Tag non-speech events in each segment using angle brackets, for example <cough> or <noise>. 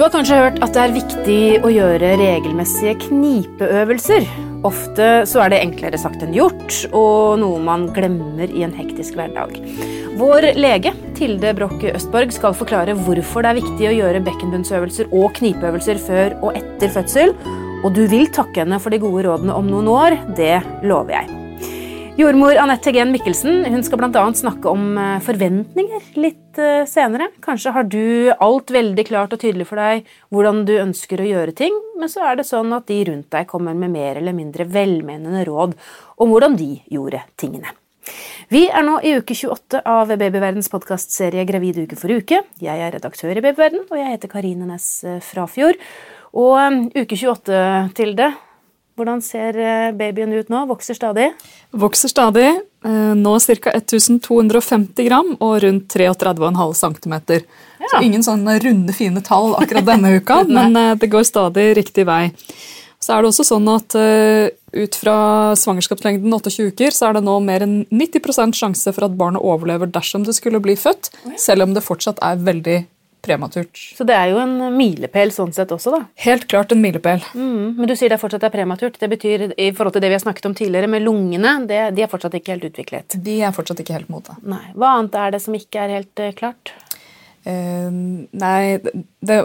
Du har kanskje hørt at det er viktig å gjøre regelmessige knipeøvelser. Ofte så er det enklere sagt enn gjort, og noe man glemmer i en hektisk hverdag. Vår lege Tilde Broch Østborg skal forklare hvorfor det er viktig å gjøre bekkenbunnsøvelser og knipeøvelser før og etter fødsel. Og du vil takke henne for de gode rådene om noen år. Det lover jeg. Jordmor Anette Hegen Mikkelsen hun skal bl.a. snakke om eh, forventninger litt eh, senere. Kanskje har du alt veldig klart og tydelig for deg hvordan du ønsker å gjøre ting, men så er det sånn at de rundt deg kommer med mer eller mindre velmenende råd om hvordan de gjorde tingene. Vi er nå i uke 28 av Babyverdens podkastserie Gravid uke for uke. Jeg er redaktør i Babyverden, og jeg heter Karine Næss eh, Frafjord. Og uke 28, Tilde, hvordan ser eh, babyen ut nå? Vokser stadig? Vokser stadig. Eh, nå ca. 1250 gram og rundt 33,5 cm. Ja. Så ingen sånne runde, fine tall akkurat denne <laughs> uka, men eh, det går stadig riktig vei. Så er det også sånn at Ut fra svangerskapslengden 28 uker så er det nå mer enn 90% sjanse for at barnet overlever dersom det skulle bli født, selv om det fortsatt er veldig prematurt. Så det er jo en milepæl sånn sett også, da? Helt klart en milepæl. Mm, men du sier det fortsatt er prematurt. Det betyr i forhold til det vi har snakket om tidligere med lungene, det, de er fortsatt ikke helt utviklet? De er fortsatt ikke helt modne. Nei. Hva annet er det som ikke er helt uh, klart? Uh, nei, det,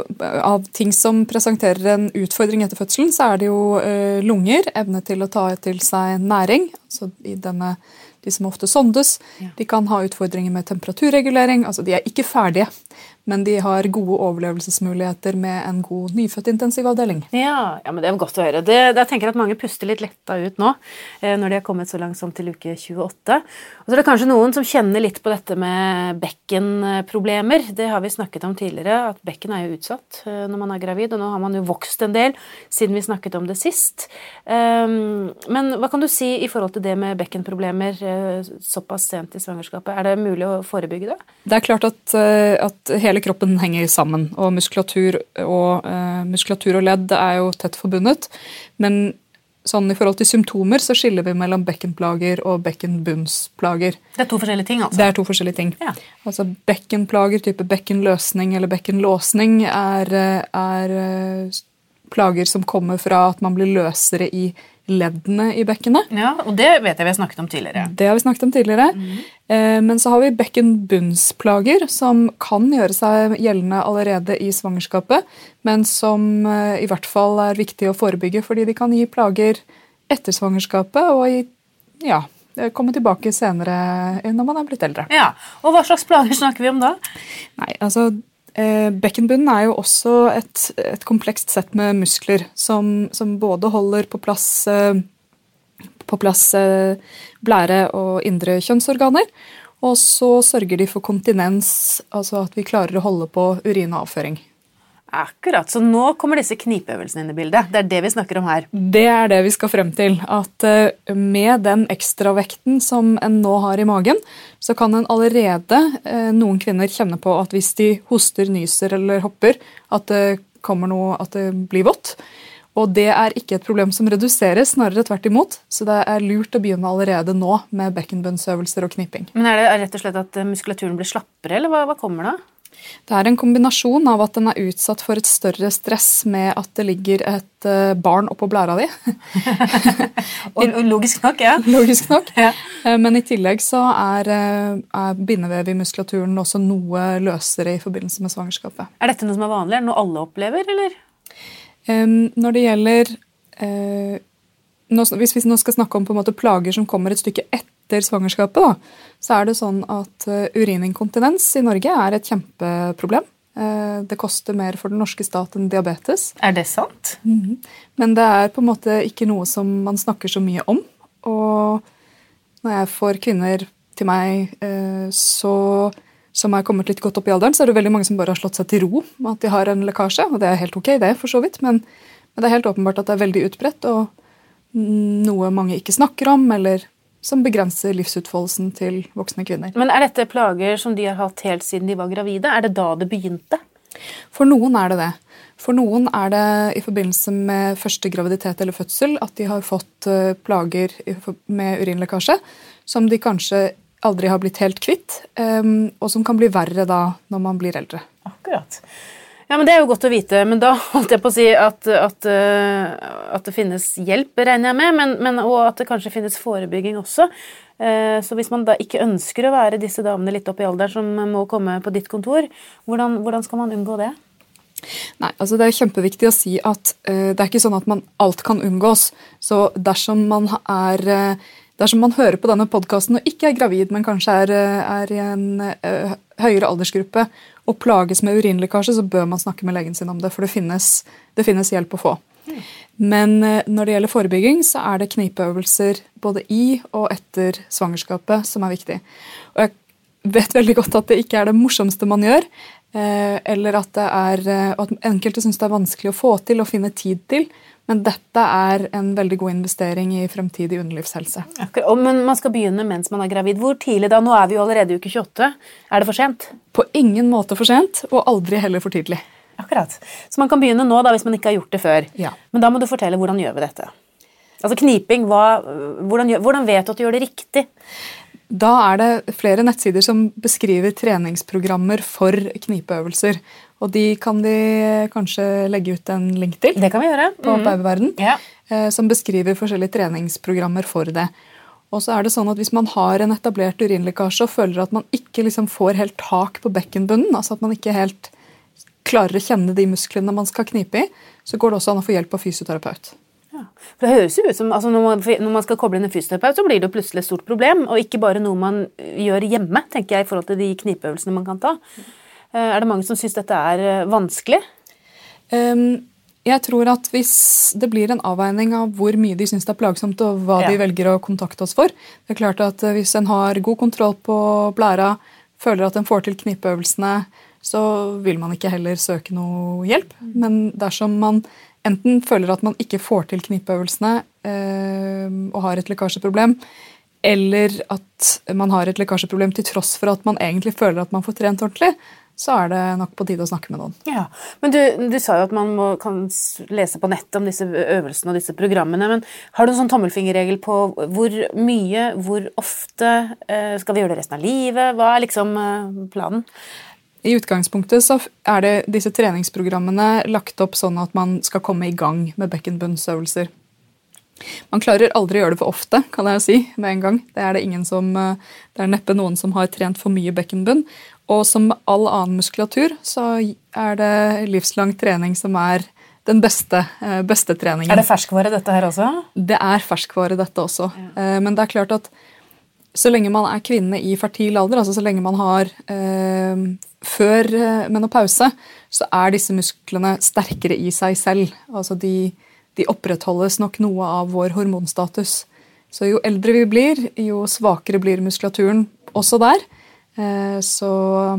Av ting som presenterer en utfordring etter fødselen, så er det jo uh, lunger. Evne til å ta til seg næring. altså i denne de som ofte sondes. Ja. De kan ha utfordringer med temperaturregulering. altså De er ikke ferdige, men de har gode overlevelsesmuligheter med en god nyfødtintensivavdeling. Ja, ja, men Det er godt å høre. Det, jeg tenker at Mange puster litt letta ut nå eh, når de har kommet så langt som til uke 28. Og så er det kanskje noen som kjenner litt på dette med bekkenproblemer. Det har vi snakket om tidligere, at bekken er jo utsatt eh, når man er gravid. Og nå har man jo vokst en del siden vi snakket om det sist. Um, men hva kan du si i forhold til det med bekkenproblemer eh, såpass sent i svangerskapet? Er det mulig å forebygge det? Det er klart at, at hele hele kroppen henger sammen. Og muskulatur og, uh, muskulatur og ledd er jo tett forbundet. Men sånn i forhold til symptomer så skiller vi mellom bekkenplager og bekkenbunnsplager. Det er to forskjellige ting, altså? Det er to forskjellige ting. Ja. Altså Bekkenplager, type bekkenløsning eller bekkenlåsning, er, er uh, plager som kommer fra at man blir løsere i leddene i bekkenet. Ja, og Det vet jeg vi har snakket om tidligere. Det har vi snakket om tidligere. Mm. Men så har vi bekkenbunnsplager, som kan gjøre seg gjeldende allerede i svangerskapet, men som eh, i hvert fall er viktig å forebygge, fordi de kan gi plager etter svangerskapet og i, ja, komme tilbake senere når man er blitt eldre. Ja, og Hva slags plager snakker vi om da? Nei, altså Eh, bekkenbunnen er jo også et, et komplekst sett med muskler som, som både holder på plass, eh, på plass eh, blære og indre kjønnsorganer, og så sørger de for kontinens, altså at vi klarer å holde på urin og avføring. Akkurat. Så nå kommer disse knipeøvelsene inn i bildet. Det er det vi snakker om her. Det er det vi skal frem til. At eh, med den ekstravekten som en nå har i magen, så kan en allerede, eh, noen kvinner, kjenne på at hvis de hoster, nyser eller hopper, at det kommer noe, at det blir vått. Og det er ikke et problem som reduseres, snarere tvert imot. Så det er lurt å begynne allerede nå med bekkenbunnsøvelser og knipping. Men er det rett og slett at muskulaturen blir slappere, eller hva, hva kommer da? Det er en kombinasjon av at den er utsatt for et større stress med at det ligger et eh, barn oppå blæra di. <laughs> logisk nok, ja. <laughs> Logisk nok. Ja. Eh, men i tillegg så er, eh, er bindevev i muskulaturen også noe løsere i forbindelse med svangerskapet. Er dette noe som er vanlig? Er det noe alle opplever, eller? Når det gjelder Hvis vi nå skal snakke om på en måte plager som kommer et stykke etter etter svangerskapet, da, så er det sånn at uh, urininkontinens i Norge er et kjempeproblem. Uh, det koster mer for den norske stat enn diabetes. Er det sant? Mm -hmm. Men det er på en måte ikke noe som man snakker så mye om. Og når jeg får kvinner til meg uh, så, som er kommet litt godt opp i alderen, så er det veldig mange som bare har slått seg til ro med at de har en lekkasje. Og det er helt ok, det, for så vidt, men, men det er helt åpenbart at det er veldig utbredt. og noe mange ikke snakker om, eller som begrenser livsutfoldelsen til voksne kvinner. Men Er dette plager som de har hatt helt siden de var gravide? Er det da det begynte? For noen er det det. For noen er det i forbindelse med første graviditet eller fødsel at de har fått eh, plager med urinlekkasje som de kanskje aldri har blitt helt kvitt, ehm, og som kan bli verre da når man blir eldre. Akkurat. Ja, men Det er jo godt å vite, men da holdt jeg på å si at, at, eh, at det finnes hjelp, regner jeg med, men, men, og at det kanskje finnes forebygging også. Eh, så hvis man da ikke ønsker å være disse damene litt opp i alderen som må komme på ditt kontor, hvordan, hvordan skal man unngå det? Nei, altså Det er kjempeviktig å si at uh, det er ikke sånn at man alt kan unngås. Så dersom man er Dersom man hører på denne podkasten og ikke er gravid, men kanskje er, er i en uh, høyere aldersgruppe og plages med urinlekkasje, så bør man snakke med legen sin om det, for det finnes, det finnes hjelp å få. Mm. Men når det gjelder forebygging, så er det knipeøvelser både i og etter svangerskapet som er viktig. Og jeg vet veldig godt at det ikke er det morsomste man gjør, Eh, eller at, det er, eh, at enkelte syns det er vanskelig å få til og finne tid til. Men dette er en veldig god investering i fremtidig underlivshelse. Akkurat, men man skal begynne mens man er gravid. Hvor tidlig da? Nå er vi jo allerede i uke 28. Er det for sent? På ingen måte for sent, og aldri heller for tidlig. Akkurat. Så man kan begynne nå da, hvis man ikke har gjort det før. Ja. Men da må du fortelle hvordan gjør vi dette? Altså kniping, hva, hvordan, hvordan vet du at du gjør det riktig? Da er det flere nettsider som beskriver treningsprogrammer for knipeøvelser. Og de kan de kanskje legge ut en link til Det kan vi gjøre. på mm. Babyverden, ja. Eh, som beskriver forskjellige treningsprogrammer for det. Og så er det sånn at Hvis man har en etablert urinlekkasje og føler at man ikke liksom får helt tak på bekkenbunnen, altså at man ikke helt klarer å kjenne de musklene man skal knipe i, så går det også an å få hjelp av fysioterapeut. Ja. For det høres jo ut som altså når, man, når, man, skal koble inn en fysioterapeut, så blir det jo plutselig et stort problem, og ikke bare noe man gjør hjemme, tenker jeg, i forhold til de knipeøvelsene man kan ta. Eh, er det mange som syns dette er eh, vanskelig? Um, jeg tror at hvis det blir en avveining av hvor mye de syns det er plagsomt, og hva ja. de velger å kontakte oss for Det er klart at eh, hvis en har god kontroll på blæra, føler at en får til knipeøvelsene, så vil man ikke heller søke noe hjelp. Mm. Men dersom man enten føler at man ikke får til knipeøvelsene øh, og har et lekkasjeproblem, eller at man har et lekkasjeproblem til tross for at man egentlig føler at man får trent ordentlig, så er det nok på tide å snakke med noen. Ja, Men du, du sa jo at man må, kan lese på nettet om disse øvelsene og disse programmene. men Har du en sånn tommelfingerregel på hvor mye, hvor ofte? Øh, skal vi gjøre det resten av livet? Hva er liksom øh, planen? I utgangspunktet så er det disse treningsprogrammene lagt opp sånn at man skal komme i gang med bekkenbunnsøvelser. Man klarer aldri å gjøre det for ofte, kan jeg si, med en gang. Det er, det ingen som, eh, det er neppe noen som har trent for mye bekkenbunn. Og som med all annen muskulatur så er det livslang trening som er den beste, eh, beste treningen. Er det ferskvare dette her også? Det er ferskvare dette også. Ja. Eh, men det er klart at så lenge man er kvinne i fertil alder, altså så lenge man har eh, før eh, menopause, så er disse musklene sterkere i seg selv. Altså de, de, opprettholdes nok noe av vår hormonstatus. Så jo eldre vi blir, jo svakere blir muskulaturen også der. Eh, så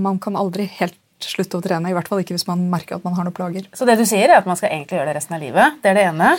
man kan aldri helt slutte å trene. I hvert fall ikke hvis man merker at man har noen plager. Så det du sier er at man skal egentlig gjøre det resten av livet? Det er det ene?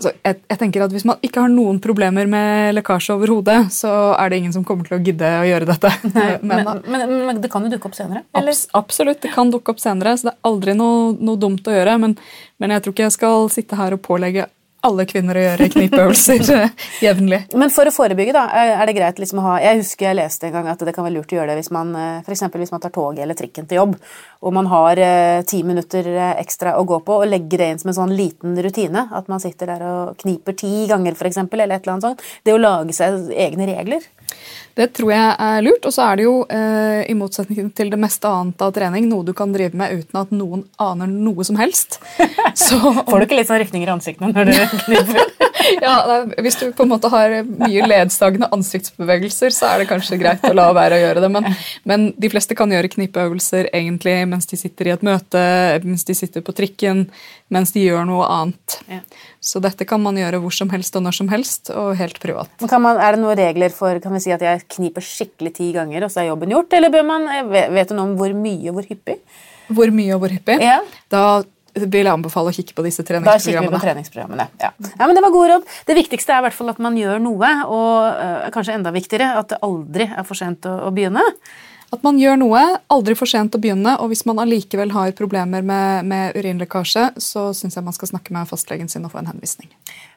Så jeg, jeg, tenker at Hvis man ikke har noen problemer med lekkasje overhodet, så er det ingen som kommer til å gidde å gjøre dette. <laughs> <laughs> men, men, men, men, det kan jo dukke opp senere? Abs absolutt, det kan dukke opp senere. Så det er aldri noe, noe dumt å gjøre. Men, men jeg tror ikke jeg skal sitte her og pålegge alle kvinner å gjøre knipeøvelser eh, jevnlig. Men for å forebygge, da, er det greit liksom å ha Jeg husker jeg leste en gang at det kan være lurt å gjøre det hvis man eh, f.eks. hvis man tar toget eller trikken til jobb, og man har eh, ti minutter ekstra å gå på, og legger det inn som en sånn liten rutine. At man sitter der og kniper ti ganger, f.eks., eller et eller annet sånt. Det å lage seg egne regler. Det tror jeg er lurt. Og så er det jo, eh, i motsetning til det meste annet av trening, noe du kan drive med uten at noen aner noe som helst. <laughs> Så, Får du ikke litt sånn rykninger i ansiktene når du <laughs> kniper? <laughs> ja, Hvis du på en måte har mye ledsagende ansiktsbevegelser, så er det kanskje greit å la være å gjøre det. Men, men de fleste kan gjøre knipeøvelser egentlig mens de sitter i et møte, mens de sitter på trikken, mens de gjør noe annet. Ja. Så dette kan man gjøre hvor som helst og når som helst, og helt privat. Man, er det noen regler for kan vi si at jeg kniper skikkelig ti ganger, og så er jobben gjort? Eller bør man, vet du noe om hvor mye og hvor hyppig? Hvor mye og hvor hyppig? Ja. Da vil jeg anbefale å kikke på disse treningsprogrammene. Da kikker vi på treningsprogrammene, ja. ja. men Det var god råd. Det viktigste er i hvert fall at man gjør noe, og øh, kanskje enda viktigere at det aldri er for sent å, å, begynne. At man gjør noe. Aldri for sent å begynne. Og hvis man allikevel har problemer med, med urinlekkasje, så syns jeg man skal snakke med fastlegen sin og få en henvisning.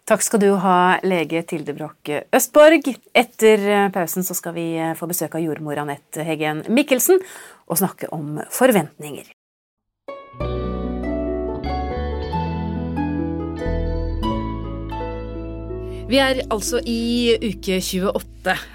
Takk skal du ha, lege Tilde Broch Østborg. Etter pausen så skal vi eh, få besøk av jordmor Anette Heggen Mikkelsen og snakke om forventninger. Vi er altså i uke 28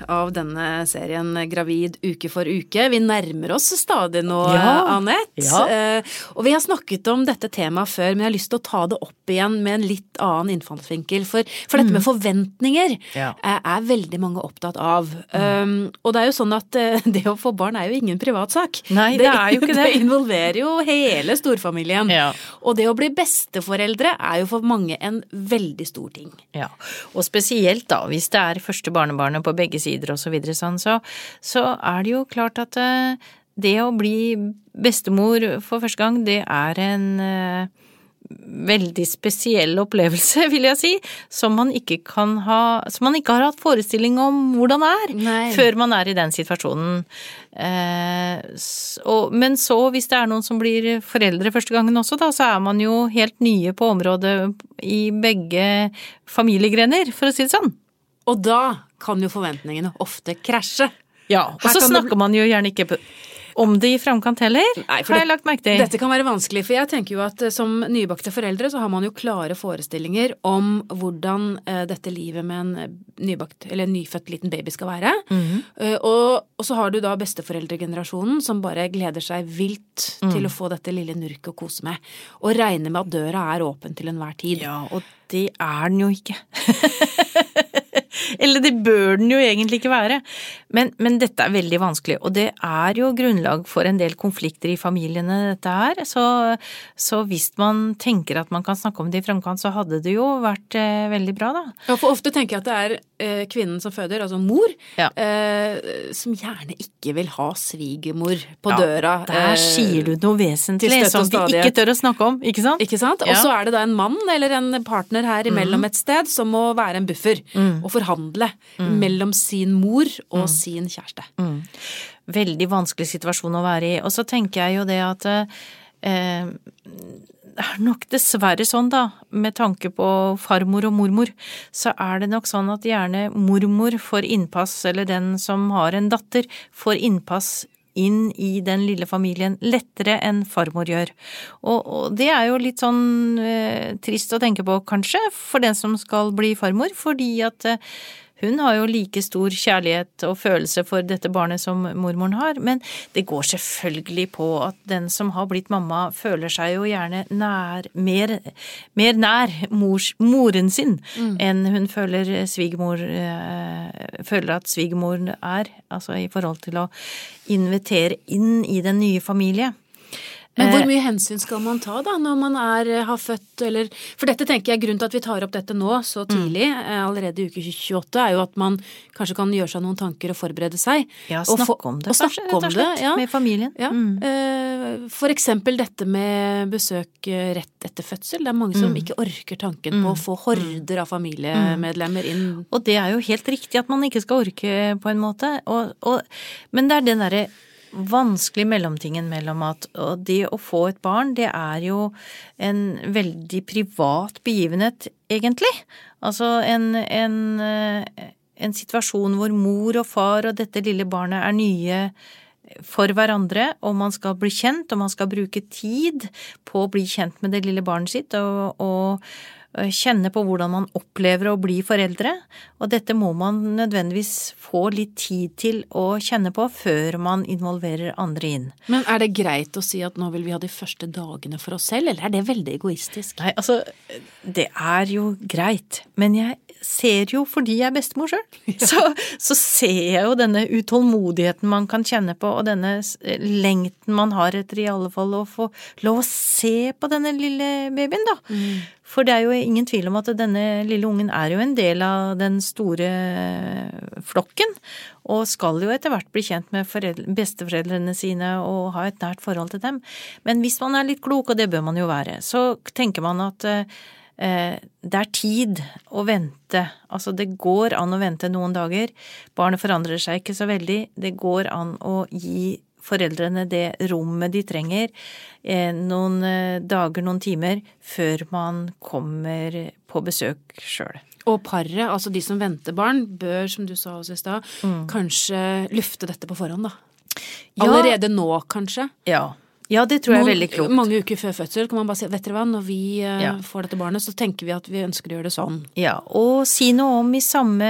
av denne serien Gravid uke for uke. Vi nærmer oss stadig nå, Ja. Anette. Ja. Eh, og vi har snakket om dette temaet før, men jeg har lyst til å ta det opp igjen med en litt annen innfallsvinkel. For, for dette med forventninger Mm. Ja. Mm. eh, er veldig mange opptatt av. Um, og det er jo sånn at eh, <laughs> det å få barn er jo ingen privatsak. Nei, det er jo <laughs> ikke det. Det involverer jo hele storfamilien. Og det å bli besteforeldre er jo for mange en veldig stor ting. Ja, og spesielt da, hvis det er første barnebarnet på begge sider og så videre sånn, så, så er det jo klart at eh, det å bli bestemor for første gang, det er en eh, veldig spesiell opplevelse, <laughs> vil jeg si, som man ikke kan ha, som man ikke har hatt forestilling om hvordan er, Nei. før man er i den situasjonen. Eh, s- og, men så, hvis det er noen som blir foreldre første gangen også, da, så er man jo helt nye på området i begge familiegrener, for å si det sånn. Og da kan jo forventningene ofte krasje. Ja, og så snakker man jo gjerne ikke om det i framkant heller, Nei, har jeg lagt merke til. Dette kan være vanskelig, for jeg tenker jo at eh, som nybakte foreldre så har man jo klare forestillinger om hvordan eh, dette livet med en eh, nybakt, eller en nyfødt liten baby skal være. Mm -hmm. og, og så har du da besteforeldregenerasjonen som bare gleder seg vilt Mm. til å få dette lille nurket å kose med. Og regner med at døra er åpen til enhver tid. Ja, og det er den jo ikke. <laughs> <laughs> Eller det bør den jo egentlig ikke være. Men, men dette er veldig vanskelig, og det er jo grunnlag for en del konflikter i familiene, dette her. Så, så hvis man tenker at man kan snakke om det i framkant, så hadde det jo vært eh, veldig bra, da. Ja, for ofte tenker jeg at det er eh, kvinnen som føder, altså mor, Ja. eh, som gjerne ikke vil ha svigermor på Ja, døra. Der eh, sier du noe vesentlig som de vi ikke tør å snakke om, ikke sant? Ikke sant? Og så er det da en mann eller en partner her imellom et sted som må være en buffer og forhandle mellom sin mor og sin kjæreste. Mm. Veldig vanskelig situasjon å være i. Og så tenker jeg jo det at eh, det er nok dessverre sånn, da, med tanke på farmor og mormor, så er det nok sånn at gjerne mormor får innpass, eller den som har en datter, får innpass inn i den lille familien lettere enn farmor gjør. Og, og det er jo litt sånn eh, trist å tenke på, kanskje, for den som skal bli farmor, fordi at eh, hun har jo like stor kjærlighet og følelse for dette barnet som mormoren har, men det går selvfølgelig på at den som har blitt mamma, føler seg jo gjerne nær, mer, mer nær mors, moren sin enn hun føler svigermor eh, føler at svigermoren er, altså i forhold til å invitere inn i den nye familie. Men Eh, hvor mye hensyn skal man ta da når man er, har født eller For dette tenker jeg grunnen til at vi tar opp dette nå så tidlig, mm. allerede i uke 28, er jo at man kanskje kan gjøre seg noen tanker og forberede seg. Ja, Og snakke få- om det, og kanskje, rett og slett, ja. med familien. Ja, Mm. eh, For eksempel dette med besøk eh, rett etter fødsel. Det er mange som ikke orker tanken på å få horder av familiemedlemmer inn. Og det er jo helt riktig at man ikke skal orke, på en måte. Og, og, men det er den derre vanskelige mellomtingen mellom at det å få et barn, det er jo en veldig privat begivenhet, egentlig. Altså en, en, eh, en situasjon hvor mor og far og dette lille barnet er nye for hverandre, og man skal bli kjent, og man skal bruke tid på å bli kjent med det lille barnet sitt, og, og kjenne på hvordan man opplever å bli foreldre. Og dette må man nødvendigvis få litt tid til å kjenne på før man involverer andre inn. Men er det greit å si at nå vil vi ha de første dagene for oss selv, eller er det veldig egoistisk? Nei, altså, det er jo greit, men jeg ser jo fordi jeg er bestemor sjøl, <laughs> så, så ser jeg jo denne utålmodigheten man kan kjenne på, og denne lengten man har etter i alle fall å få lov å se på denne lille babyen, da. For det er jo ingen tvil om at denne lille ungen er jo en del av den store flokken, og skal jo etter hvert bli kjent med foreldre, besteforeldrene sine og ha et nært forhold til dem. Men hvis man er litt klok, og det bør man jo være, så tenker man at eh, det er tid å vente. Altså det går an å vente noen dager. Barnet forandrer seg ikke så veldig. Det går an å gi foreldrene det rommet de trenger, eh, noen eh, dager, noen timer, før man kommer på besøk sjøl. Og paret, altså de som venter barn, bør, som du sa også i stad, kanskje lufte dette på forhånd, da. Ja. Allerede nå, kanskje. Ja, Ja, det tror jeg er veldig klokt. Mange uker før fødsel kan man bare si vet dere hva, når vi eh, Ja. får dette barnet, så tenker vi at vi ønsker å gjøre det sånn. Ja, og si noe om i samme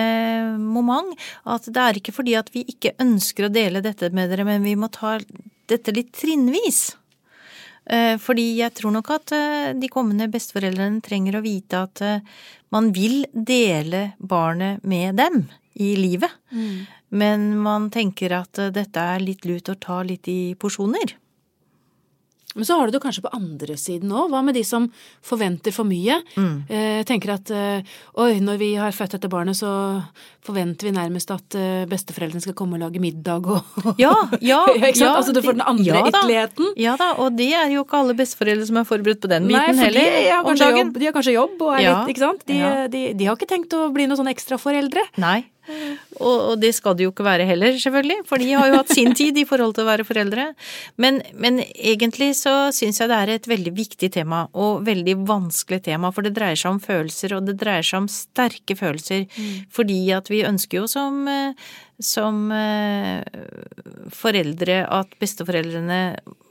moment at det er ikke fordi at vi ikke ønsker å dele dette med dere, men vi må ta dette litt trinnvis. Eh, Fordi jeg tror nok at eh, de kommende besteforeldrene trenger å vite at man vil dele barnet med dem i livet. Men man tenker at dette er litt lurt å ta litt i porsjoner. Men så har du det kanskje på andre siden òg. Hva med de som forventer for mye? Mm. Eh, tenker at eh, oi, når vi har født dette barnet, så forventer vi nærmest at eh, besteforeldrene skal komme og lage middag og <laughs> Ja, ja, <laughs> Ikke sant? ja, altså du får den andre ja ytterligheten. Ja da, og det er jo ikke alle besteforeldre som er forberedt på den Nei, biten for heller de har, kanskje jobb, de har kanskje jobb og er Ja, litt Ikke sant? De, de, de har ikke tenkt å bli noen sånne ekstraforeldre. Nei. Og, og det skal det jo ikke være heller, selvfølgelig, for de har jo hatt sin tid i forhold til å være foreldre. Men, men egentlig så syns jeg det er et veldig viktig tema, og veldig vanskelig tema, for det dreier seg om følelser, og det dreier seg om sterke følelser, fordi at vi ønsker jo som eh, som eh, foreldre at besteforeldrene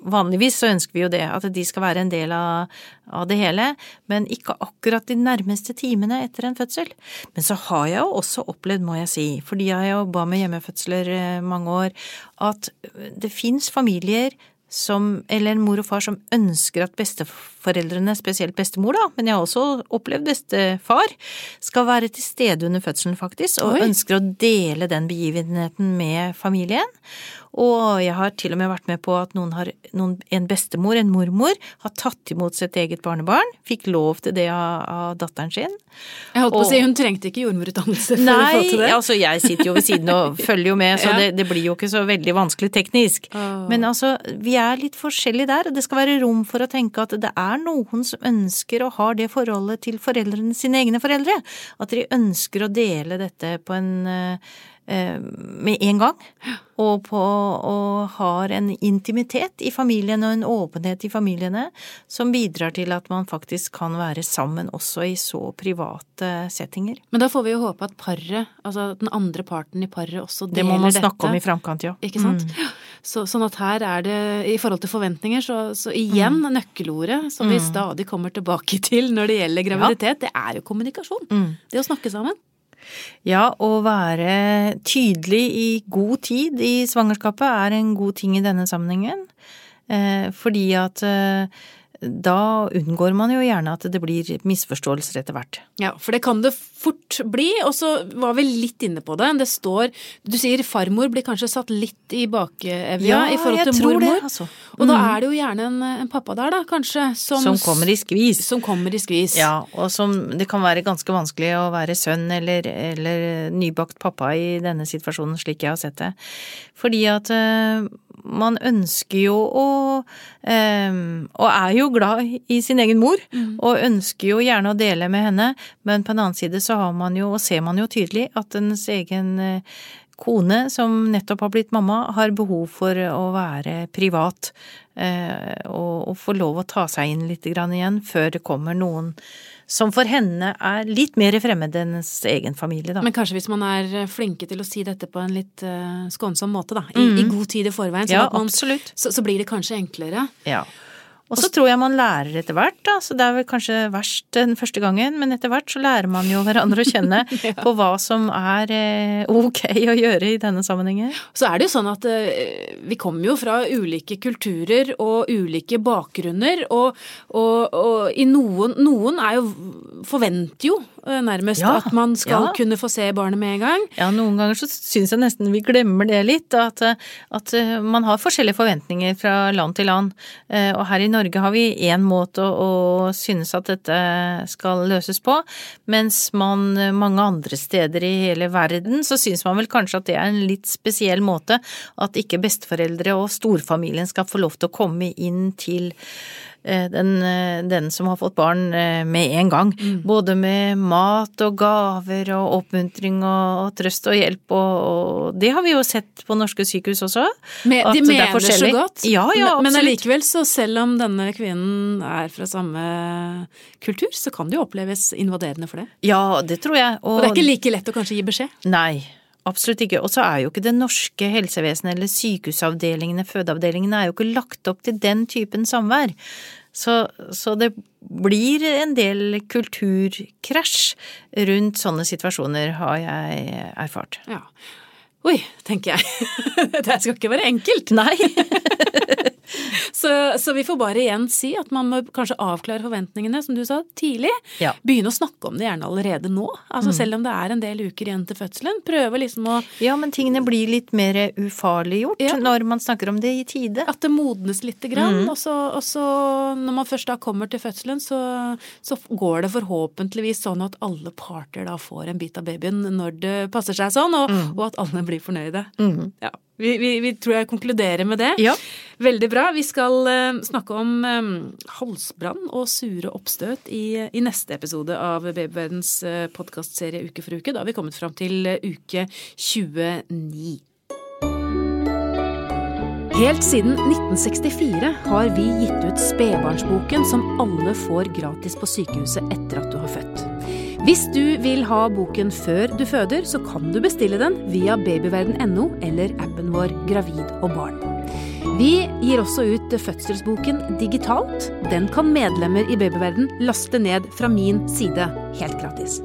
Vanligvis så ønsker vi jo det, at de skal være en del av, av det hele, men ikke akkurat de nærmeste timene etter en fødsel. Men så har jeg jo også opplevd, må jeg si, fordi jeg jobba med hjemmefødsler eh, mange år, at det fins familier som, eller en mor og far som ønsker at besteforeldrene, spesielt bestemor da, men jeg har også opplevd bestefar, skal være til stede under fødselen faktisk, og Oi. ønsker å dele den begivenheten med familien. Og jeg har til og med vært med på at noen har, noen, en bestemor, en mormor, har tatt imot sitt eget barnebarn, fikk lov til det av, av datteren sin. Jeg holdt på å si hun trengte ikke jordmorutdannelse for å få til det. Nei, altså jeg sitter jo ved siden og <laughs> følger jo med, så Ja. det, det blir jo ikke så veldig vanskelig teknisk. Oh. Men altså, vi er litt forskjellige der, og det skal være rom for å tenke at det er noen som ønsker og har det forholdet til foreldrene, sine egne foreldre. At de ønsker å dele dette på en eh, med en gang, og, på, og har en intimitet i familien og en åpenhet i familiene som bidrar til at man faktisk kan være sammen også i så private settinger. Men da får vi jo håpe at paret, altså den andre parten i paret også deler dette. Det må man dette. snakke om i framkant, ja. Ikke sant? Så, sånn at her er det, i forhold til forventninger, så, så igjen nøkkelordet som vi stadig kommer tilbake <laughs> til når det gjelder graviditet, det er jo kommunikasjon. Det å snakke sammen. Ja, å være tydelig i god tid i svangerskapet er en god ting i denne sammenhengen. Eh, fordi at eh, da unngår man jo gjerne at det blir misforståelser etter hvert. Ja, for det kan det fort bli, og så var vi litt inne på det. Det står Du sier farmor blir kanskje satt litt i bakevja i forhold jeg til tror mormor. det, altså. Og da er det jo gjerne en, en pappa der, da, kanskje, som, Som kommer i skvis. som kommer i skvis. Ja, og som det kan være ganske vanskelig å være sønn eller, eller nybakt pappa i denne situasjonen, slik jeg har sett det. Fordi at eh, man ønsker jo å Um, Og er jo glad i sin egen mor, og ønsker jo gjerne å dele med henne, men på en annen side så har man jo, og ser man jo tydelig, at ens egen eh, kone som nettopp har blitt mamma, har behov for å være privat Uh, og, og få lov å ta seg inn litt grann igjen før det kommer noen som for henne er litt mer fremmed enn ens egen familie, da. Men kanskje hvis man er flinke til å si dette på en litt eh, skånsom måte, da. I, i god tid i forveien. Sånn Mm. Ja, man, absolutt. så, så blir det kanskje enklere. Ja. Og så tror jeg man lærer etter hvert, da. Så det er vel kanskje verst den første gangen, men etter hvert så lærer man jo hverandre å kjenne <laughs> på hva som er eh, ok å gjøre i denne sammenhengen. Så er det jo sånn at eh, vi kommer jo fra ulike kulturer og ulike bakgrunner, og, og, og i noen Noen er jo forventer jo nærmest Ja, at man skal ja. kunne få se barnet med en gang. Ja, noen ganger så syns jeg nesten vi glemmer det litt, at, at eh, man har forskjellige forventninger fra land til land. Eh, Og her i Norge har vi én måte å, å synes at dette skal løses på, mens man eh, mange andre steder i hele verden så syns man vel kanskje at det er en litt spesiell måte at ikke besteforeldre og storfamilien skal få lov til å komme inn til eh, den, eh, den som har fått barn eh, med en gang. Både med mat og gaver og oppmuntring og, og trøst og hjelp og, og Det har vi jo sett på norske sykehus også. Men, at de det er mener så godt, Ja, ja, men, men absolutt. allikevel, så selv om denne kvinnen er fra samme kultur, så kan det jo oppleves invaderende for det. Ja, det tror jeg. Og det er ikke like lett å kanskje gi beskjed. Nei, absolutt ikke. Og så er jo ikke det norske helsevesenet eller sykehusavdelingene, fødeavdelingene, er jo ikke lagt opp til den typen samvær. Så, så det blir en del kulturkrasj rundt sånne situasjoner, har jeg erfart. Ja. Oi, tenker jeg. <laughs> Det skal ikke være enkelt. Nei. <laughs> Så, så, vi får bare igjen si at man må kanskje avklare forventningene, som du sa, tidlig. Ja. Begynne å snakke om det gjerne allerede nå. Altså mm. Selv om det er en del uker igjen til fødselen. Prøve liksom å Ja, men tingene blir litt mer ufarliggjort ja. når man snakker om det i tide. At det modnes lite grann. Mm. Og, så, og, så, når man først da kommer til fødselen, så, så, går det forhåpentligvis sånn at alle parter da får en bit av babyen når det passer seg sånn, og, mm. og at alle blir fornøyde. Mm. Ja. Vi, vi, vi, tror jeg konkluderer med det. Ja. Veldig bra. Vi skal uh, snakke om um, halsbrann og sure oppstøt i, i, neste episode av Babyverdens uh, podkastserie Uke for uke. Da har vi kommet fram til uh, uke 29. Helt siden 1964 har vi gitt ut Spedbarnsboken, som alle får gratis på sykehuset etter at du har født. Hvis du vil ha boken før du føder, så kan du bestille den via babyverden.no eller appen vår Gravid og barn. Vi gir også ut fødselsboken digitalt. Den kan medlemmer i Babyverden laste ned fra min side helt gratis.